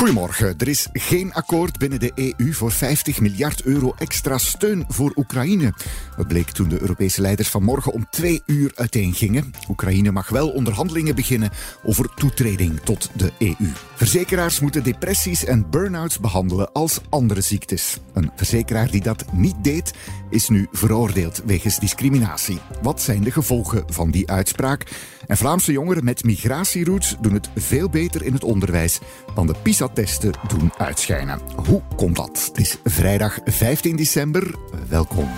Goedemorgen. Er is geen akkoord binnen de EU voor 50 miljard euro extra steun voor Oekraïne. Dat bleek toen de Europese leiders vanmorgen om twee uur uiteengingen. Oekraïne mag wel onderhandelingen beginnen over toetreding tot de EU. Verzekeraars moeten depressies en burn-outs behandelen als andere ziektes. Een verzekeraar die dat niet deed, is nu veroordeeld wegens discriminatie. Wat zijn de gevolgen van die uitspraak? En Vlaamse jongeren met migratieroots doen het veel beter in het onderwijs dan de PISA-testen doen uitschijnen. Hoe komt dat? Het is vrijdag 15 december. Welkom.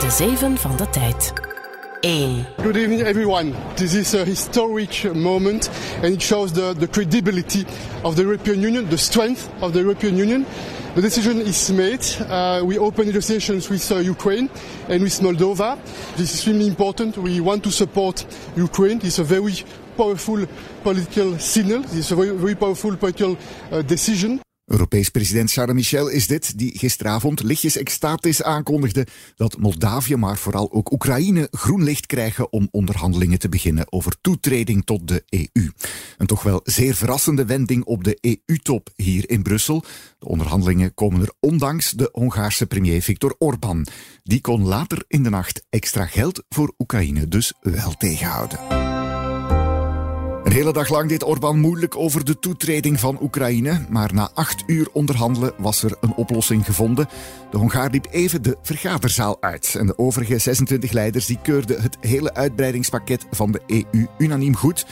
De zeven van de tijd. 1. Good evening, everyone. This is a historic moment, and it shows the, the credibility of the European Union, the strength of the European Union. The decision is made. Uh, we open negotiations with uh, Ukraine and with Moldova. This is extremely important. We want to support Ukraine. It's a very powerful political signal. It's a very, very powerful political uh, decision. Europees president Charles Michel is dit, die gisteravond lichtjes extatisch aankondigde dat Moldavië, maar vooral ook Oekraïne, groen licht krijgen om onderhandelingen te beginnen over toetreding tot de EU. Een toch wel zeer verrassende wending op de EU-top hier in Brussel. De onderhandelingen komen er ondanks de Hongaarse premier Viktor Orbán. Die kon later in de nacht extra geld voor Oekraïne dus wel tegenhouden. Een hele dag lang deed Orbán moeilijk over de toetreding van Oekraïne, maar na acht uur onderhandelen was er een oplossing gevonden. De Hongaar liep even de vergaderzaal uit en de overige 26 leiders die keurden het hele uitbreidingspakket van de EU unaniem goed.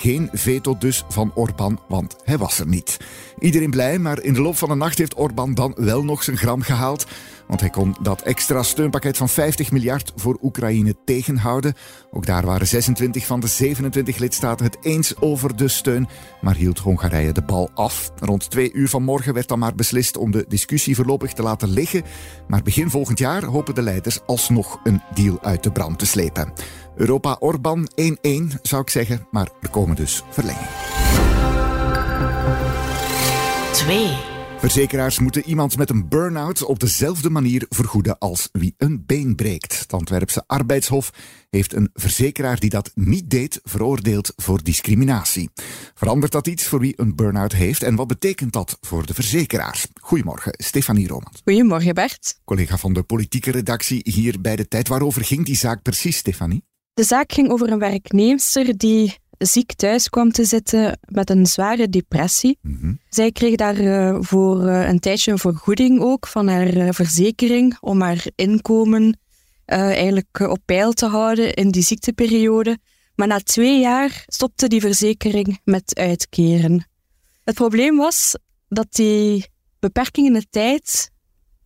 Geen veto dus van Orbán, want hij was er niet. Iedereen blij, maar in de loop van de nacht heeft Orbán dan wel nog zijn gram gehaald. Want hij kon dat extra steunpakket van 50 miljard voor Oekraïne tegenhouden. Ook daar waren 26 van de 27 lidstaten het eens over de steun, maar hield Hongarije de bal af. Rond twee uur vanmorgen werd dan maar beslist om de discussie voorlopig te laten liggen. Maar begin volgend jaar hopen de leiders alsnog een deal uit de brand te slepen. Europa Orbán 1-1 zou ik zeggen, maar er komen dus verlengingen. 2. Verzekeraars moeten iemand met een burn-out op dezelfde manier vergoeden als wie een been breekt. Het Antwerpse Arbeidshof heeft een verzekeraar die dat niet deed veroordeeld voor discriminatie. Verandert dat iets voor wie een burn-out heeft en wat betekent dat voor de verzekeraar? Goedemorgen, Stefanie Romans. Goedemorgen, Bert. Collega van de politieke redactie hier bij de tijd. Waarover ging die zaak precies, Stefanie? De zaak ging over een werknemster die ziek thuis kwam te zitten met een zware depressie. Zij kreeg daarvoor voor uh, een tijdje een vergoeding ook van haar uh, verzekering om haar inkomen eigenlijk op peil te houden in die ziekteperiode. Maar na twee jaar stopte die verzekering met uitkeren. Het probleem was dat die beperking in de tijd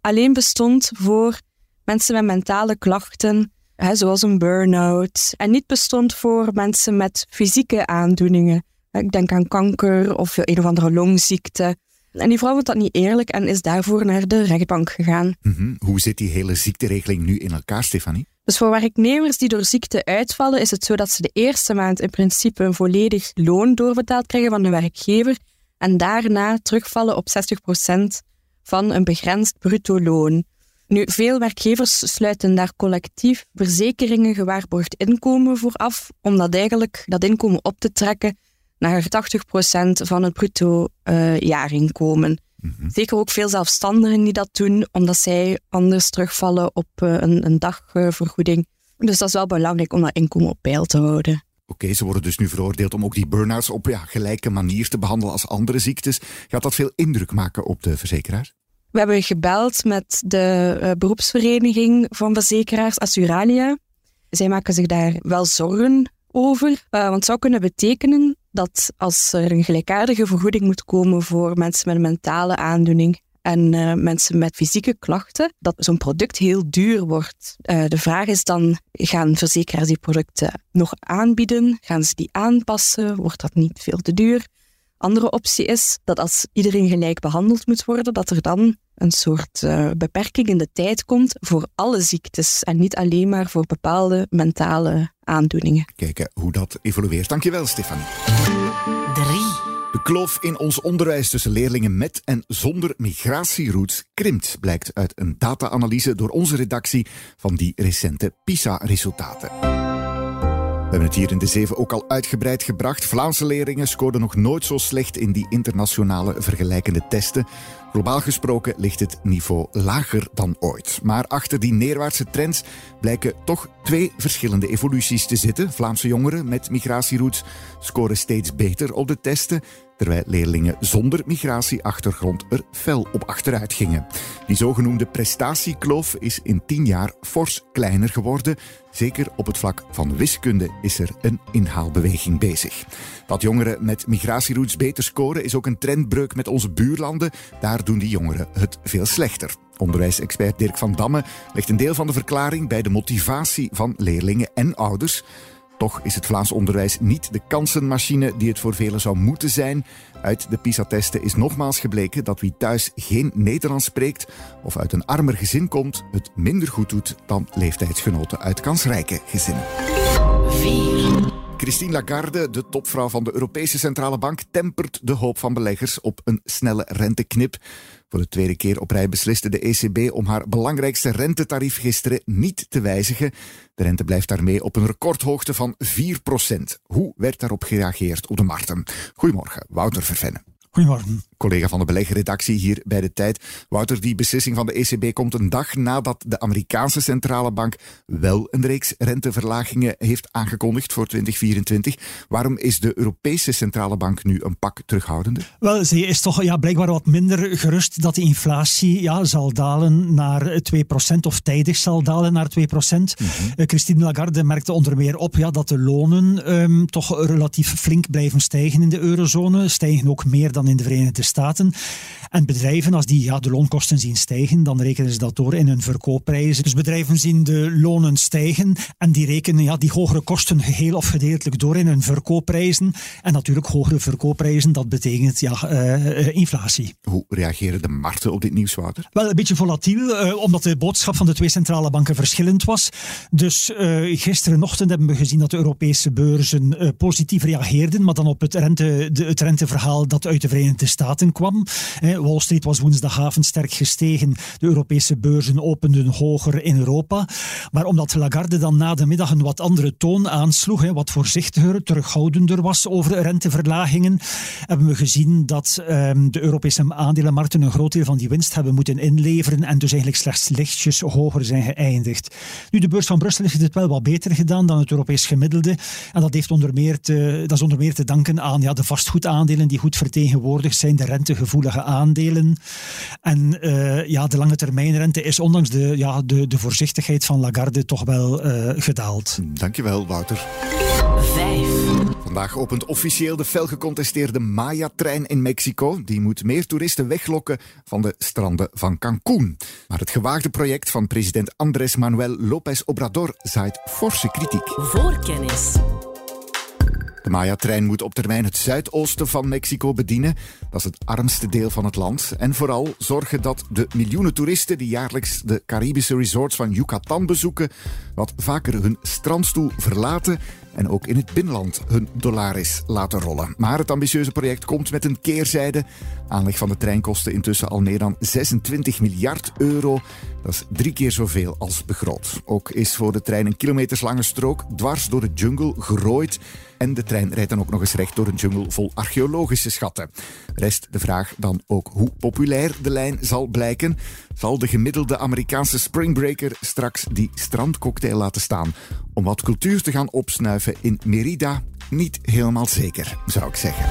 alleen bestond voor mensen met mentale klachten hè, zoals een burn-out, en niet bestond voor mensen met fysieke aandoeningen. Ik denk aan kanker of een of andere longziekte. En die vrouw vond dat niet eerlijk en is daarvoor naar de rechtbank gegaan. Mm -hmm. Hoe zit die hele ziekteregeling nu in elkaar, Stefanie? Dus voor werknemers die door ziekte uitvallen, is het zo dat ze de eerste maand in principe een volledig loon doorbetaald krijgen van de werkgever en daarna terugvallen op 60% van een begrensd bruto loon. Nu, veel werkgevers sluiten daar collectief verzekeringen gewaarborgd inkomen voor af, om dat eigenlijk dat inkomen op te trekken naar 80% van het bruto uh, jaarinkomen. Mm -hmm. Zeker ook veel zelfstandigen die dat doen, omdat zij anders terugvallen op uh, een, een dagvergoeding. Dus dat is wel belangrijk om dat inkomen op peil te houden. Oké, okay, ze worden dus nu veroordeeld om ook die burn-outs op ja, gelijke manier te behandelen als andere ziektes. Gaat dat veel indruk maken op de verzekeraar? We hebben gebeld met de uh, beroepsvereniging van verzekeraars Assuralia. Zij maken zich daar wel zorgen over, uh, want het zou kunnen betekenen dat als er een gelijkaardige vergoeding moet komen voor mensen met een mentale aandoening en uh, mensen met fysieke klachten, dat zo'n product heel duur wordt. de vraag is dan, gaan verzekeraars die producten nog aanbieden? Gaan ze die aanpassen? Wordt dat niet veel te duur? Andere optie is dat als iedereen gelijk behandeld moet worden, dat er dan een soort uh, beperking in de tijd komt voor alle ziektes en niet alleen maar voor bepaalde mentale aandoeningen. Kijken hoe dat evolueert. Dankjewel, Stefanie. 3. De kloof in ons onderwijs tussen leerlingen met en zonder migratieroutes krimpt, blijkt uit een data-analyse door onze redactie van die recente PISA-resultaten. We hebben het hier in de zeven ook al uitgebreid gebracht. Vlaamse leerlingen scoorden nog nooit zo slecht in die internationale vergelijkende testen. Globaal gesproken ligt het niveau lager dan ooit. Maar achter die neerwaartse trends blijken toch twee verschillende evoluties te zitten. Vlaamse jongeren met migratieroutes scoren steeds beter op de testen terwijl leerlingen zonder migratieachtergrond er fel op achteruit gingen. Die zogenoemde prestatiekloof is in tien jaar fors kleiner geworden. Zeker op het vlak van wiskunde is er een inhaalbeweging bezig. Dat jongeren met migratieroutes beter scoren is ook een trendbreuk met onze buurlanden. Daar doen die jongeren het veel slechter. Onderwijsexpert Dirk van Damme legt een deel van de verklaring bij de motivatie van leerlingen en ouders. Toch is het Vlaams onderwijs niet de kansenmachine die het voor velen zou moeten zijn. Uit de PISA-testen is nogmaals gebleken dat wie thuis geen Nederlands spreekt of uit een armer gezin komt, het minder goed doet dan leeftijdsgenoten uit kansrijke gezinnen. 4. Christine Lagarde, de topvrouw van de Europese Centrale Bank, tempert de hoop van beleggers op een snelle renteknip. Voor de tweede keer op rij besliste de ECB om haar belangrijkste rentetarief gisteren niet te wijzigen. De rente blijft daarmee op een recordhoogte van 4% Hoe werd daarop gereageerd op de markten? Goedemorgen, Wouter Vervenne. Goedemorgen. Collega van de beleggerredactie hier bij de tijd. Wouter, die beslissing van de ECB komt een dag nadat de Amerikaanse centrale bank wel een reeks renteverlagingen heeft aangekondigd voor 2024. Waarom is de Europese centrale bank nu een pak terughoudender? Wel, ze is toch ja, blijkbaar wat minder gerust dat de inflatie ja, zal dalen naar 2% of tijdig zal dalen naar 2%. Mm -hmm. Christine Lagarde merkte onder meer op ja, dat de lonen um, toch relatief flink blijven stijgen in de eurozone. Stijgen ook meer dan in de Verenigde Staten. En bedrijven, als die ja, de loonkosten zien stijgen, dan rekenen ze dat door in hun verkoopprijzen. Dus bedrijven zien de lonen stijgen en die rekenen ja, die hogere kosten geheel of gedeeltelijk door in hun verkoopprijzen. En natuurlijk hogere verkoopprijzen, dat betekent ja, uh, inflatie. Hoe reageren de markten op dit nieuws, Wouter? Wel, een beetje volatiel, uh, omdat de boodschap van de twee centrale banken verschillend was. Dus uh, gisterenochtend hebben we gezien dat de Europese beurzen positief reageerden, maar dan op het, rente, de, het renteverhaal dat uit de Verenigde Staten kwam. Wall Street was woensdagavond sterk gestegen. De Europese beurzen openden hoger in Europa. Maar omdat Lagarde dan na de middag een wat andere toon aansloeg, wat voorzichtiger, terughoudender was over renteverlagingen, hebben we gezien dat um, de Europese aandelenmarkten een groot deel van die winst hebben moeten inleveren en dus eigenlijk slechts lichtjes hoger zijn geëindigd. Nu, de beurs van Brussel heeft het wel wat beter gedaan dan het Europees gemiddelde. En dat, heeft onder meer te, dat is onder meer te danken aan ja, de vastgoedaandelen die goed vertegenwoordigd tegenwoordig zijn de rentegevoelige aandelen. En uh, ja, de lange termijnrente is ondanks de, ja, de, de voorzichtigheid van Lagarde toch wel uh, gedaald. Dankjewel, Wouter. Vijf. Vandaag opent officieel de fel gecontesteerde Maya-trein in Mexico. Die moet meer toeristen weglokken van de stranden van Cancún. Maar het gewaagde project van president Andrés Manuel López Obrador zaait forse kritiek. Voorkennis. De Maya-trein moet op termijn het zuidoosten van Mexico bedienen. Dat is het armste deel van het land. En vooral zorgen dat de miljoenen toeristen die jaarlijks de Caribische resorts van Yucatan bezoeken, wat vaker hun strandstoel verlaten en ook in het binnenland hun dollaris laten rollen. Maar het ambitieuze project komt met een keerzijde. Aanleg van de trein kostte intussen al meer dan 26 miljard euro. Dat is drie keer zoveel als begroot. Ook is voor de trein een kilometerslange strook dwars door de jungle gerooid. En de trein rijdt dan ook nog eens recht door een jungle vol archeologische schatten. Rest de vraag dan ook hoe populair de lijn zal blijken. Zal de gemiddelde Amerikaanse springbreaker straks die strandcocktail laten staan om wat cultuur te gaan opsnuiven in Merida? Niet helemaal zeker, zou ik zeggen.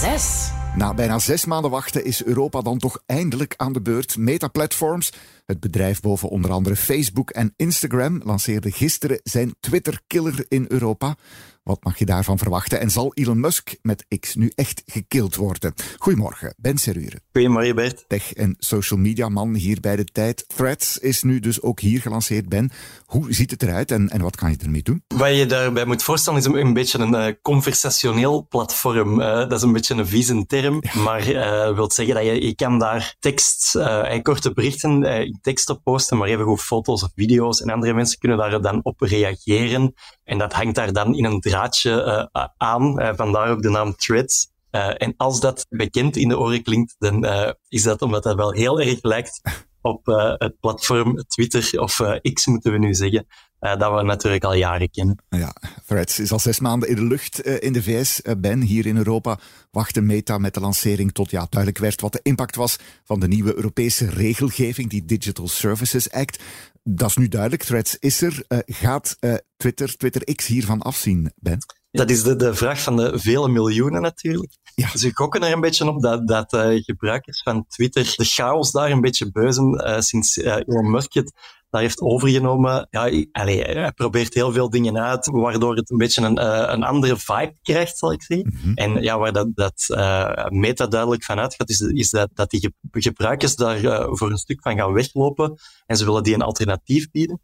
6. Na bijna zes maanden wachten is Europa dan toch eindelijk aan de beurt. Meta Platforms, het bedrijf boven onder andere Facebook en Instagram, lanceerde gisteren zijn Twitter-killer in Europa. Wat mag je daarvan verwachten? En zal Elon Musk met X nu echt gekild worden? Goedemorgen, Ben Serure. Goedemorgen Bert. Tech- en social media man hier bij de tijd. Threads is nu dus ook hier gelanceerd, Ben. Hoe ziet het eruit en, en wat kan je ermee doen? Wat je daarbij moet voorstellen is een, beetje een uh, conversationeel platform. Uh, dat is een beetje een vieze term, ja. maar uh, wil zeggen dat je, je kan daar tekst en korte berichten in tekst op posten, maar even goed foto's of video's en andere mensen kunnen daar dan op reageren. En dat hangt daar dan in een draadje aan, vandaar ook de naam Threads. Uh, en als dat bekend in de oren klinkt, dan is dat omdat dat wel heel erg lijkt op het platform Twitter of X, moeten we nu zeggen, dat we natuurlijk al jaren kennen. Ja, Threads is al zes maanden in de lucht in de VS. ben, hier in Europa wachtte Meta met de lancering tot ja, duidelijk werd wat de impact was van de nieuwe Europese regelgeving, die Digital Services Act. Dat is nu duidelijk, Threads is er. gaat Twitter, Twitter X hiervan afzien, Ben? Dat is de, de vraag van de vele miljoenen natuurlijk. Ja. Ze gokken er een beetje op dat, dat uh, gebruikers van Twitter de chaos daar een beetje beuzen uh, sinds uh, Elon Musk het daar heeft overgenomen. Ja, allee, hij probeert heel veel dingen uit, waardoor het een beetje een, een andere vibe krijgt, zal ik zeggen. Mm -hmm. En ja, waar dat, dat Meta duidelijk van uitgaat, is, is dat, dat die gebruikers daar voor een stuk van gaan weglopen en ze willen die een alternatief bieden.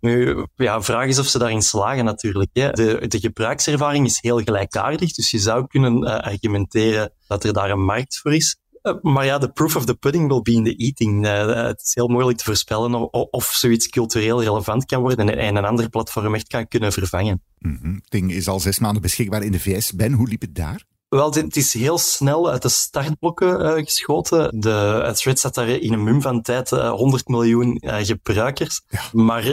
Nu, ja, vraag is of ze daarin slagen natuurlijk. Hè. De, de gebruikservaring is heel gelijkaardig, dus je zou kunnen uh, argumenteren dat er daar een markt voor is. Uh, maar ja, de proof of the pudding will be in the eating. Uh, het is heel moeilijk te voorspellen of, of, zoiets cultureel relevant kan worden en, en een ander platform echt kan kunnen vervangen. Mm ding is al zes maanden beschikbaar in de VS. Ben, hoe liep het daar? Wel, het is heel snel uit de startblokken uh, geschoten. De Threads had daar in een mum van tijd uh, 100 miljoen uh, gebruikers. Ja. Maar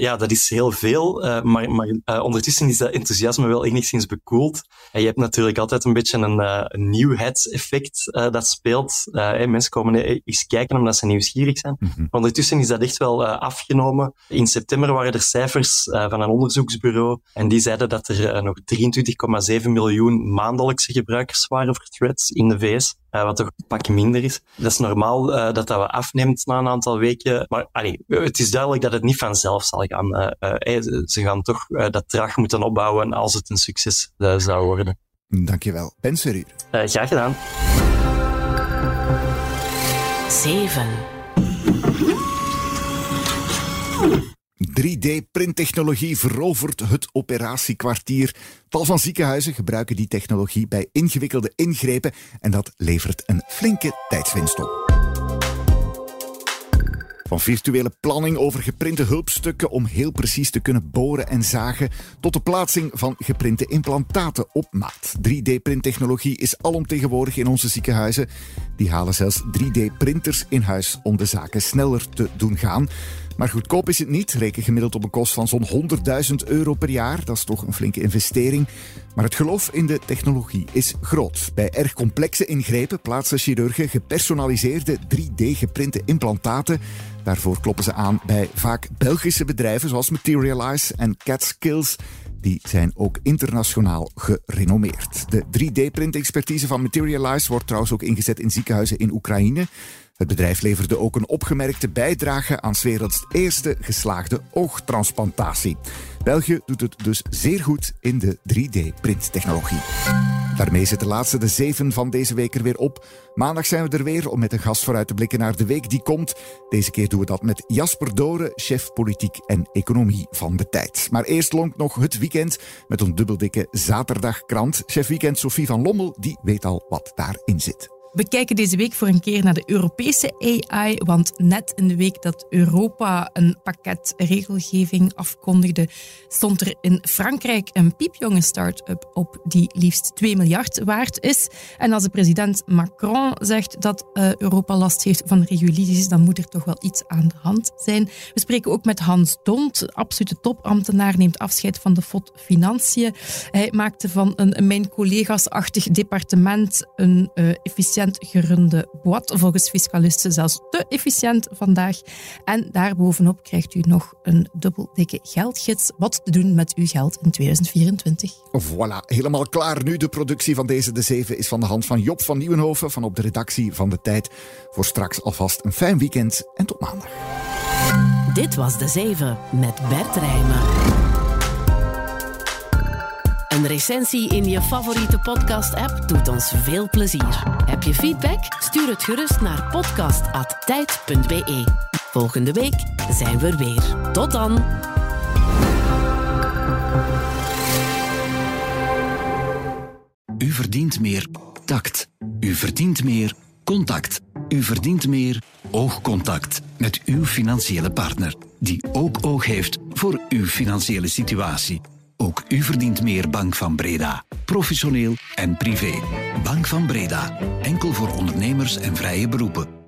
ja, dat is heel veel. maar maar ondertussen is dat enthousiasme wel enigszins bekoeld. En je hebt natuurlijk altijd een beetje een, een nieuwheidseffect dat speelt. Hey, mensen komen eens kijken omdat ze nieuwsgierig zijn. Mm -hmm. Ondertussen is dat echt wel afgenomen. In september waren er cijfers van een onderzoeksbureau en die zeiden dat er nog 23,7 miljoen maandelijkse gebruikers waren voor threads in de VS, uh, wat toch een pak minder is. Dat is normaal uh, dat dat we afneemt na een aantal weken, maar allee, het is duidelijk dat het niet vanzelf zal gaan. Uh, ze gaan toch dat traag moeten opbouwen als het een succes zou worden. Dankjewel. Ben Seruur. graag gedaan. 7. 3D-printtechnologie verovert het operatiekwartier. Tal van ziekenhuizen gebruiken die technologie bij ingewikkelde ingrepen en dat levert een flinke tijdswinst op. Van virtuele planning over geprinte hulpstukken om heel precies te kunnen boren en zagen, tot de plaatsing van geprinte implantaten op maat. 3D-printtechnologie is alomtegenwoordig in onze ziekenhuizen. Die halen zelfs 3D-printers in huis om de zaken sneller te doen gaan. Maar goedkoop is het niet. Reken gemiddeld op een kost van zo'n 100.000 euro per jaar. Dat is toch een flinke investering. Maar het geloof in de technologie is groot. Bij erg complexe ingrepen plaatsen chirurgen gepersonaliseerde 3D-geprinte implantaten. Daarvoor kloppen ze aan bij vaak Belgische bedrijven zoals Materialize en CatSkills. Die zijn ook internationaal gerenommeerd. De 3D-print-expertise van Materialize wordt trouwens ook ingezet in ziekenhuizen in Oekraïne. Het bedrijf leverde ook een opgemerkte bijdrage aan 's werelds eerste geslaagde oogtransplantatie. België doet het dus zeer goed in de 3D-printtechnologie. Daarmee zit de laatste de zeven van deze week er weer op. Maandag zijn we er weer om met een gast vooruit te blikken naar de week die komt. Deze keer doen we dat met Jasper Doren, chef politiek en economie van de tijd. Maar eerst lonkt nog het weekend met een dubbeldikke zaterdagkrant. Chef weekend Sophie van Lommel, die weet al wat daarin zit. We kijken deze week voor een keer naar de Europese AI, want net in de week dat Europa een pakket regelgeving afkondigde, stond er in Frankrijk een piepjonge start-up op die liefst 2 miljard waard is. En als de president Macron zegt dat uh, Europa last heeft van regulities, dan moet er toch wel iets aan de hand zijn. We spreken ook met Hans Dont, absolute topambtenaar, neemt afscheid van de FOD Financiën. Hij maakte van een mijn collega's-achtig departement een uh, efficiënt gerunde boîte, volgens fiscalisten zelfs te efficiënt vandaag. En daarbovenop krijgt u nog een dubbel dikke geldgids. Wat te doen met uw geld in 2024. Voilà, helemaal klaar nu. De productie van deze De Zeven is van de hand van Job van Nieuwenhoven van op de redactie van De Tijd. Voor straks alvast een fijn weekend en tot maandag. Dit was De Zeven met Bert Rijmen. Een recensie in je favoriete podcast-app doet ons veel plezier. Heb je feedback? Stuur het gerust naar podcast.tijd.be. Volgende week zijn we er weer. Tot dan! U verdient meer tact. U verdient meer contact. U verdient meer oogcontact met uw financiële partner, die ook oog heeft voor uw financiële situatie. Ook u verdient meer Bank van Breda. Professioneel en privé. Bank van Breda. Enkel voor ondernemers en vrije beroepen.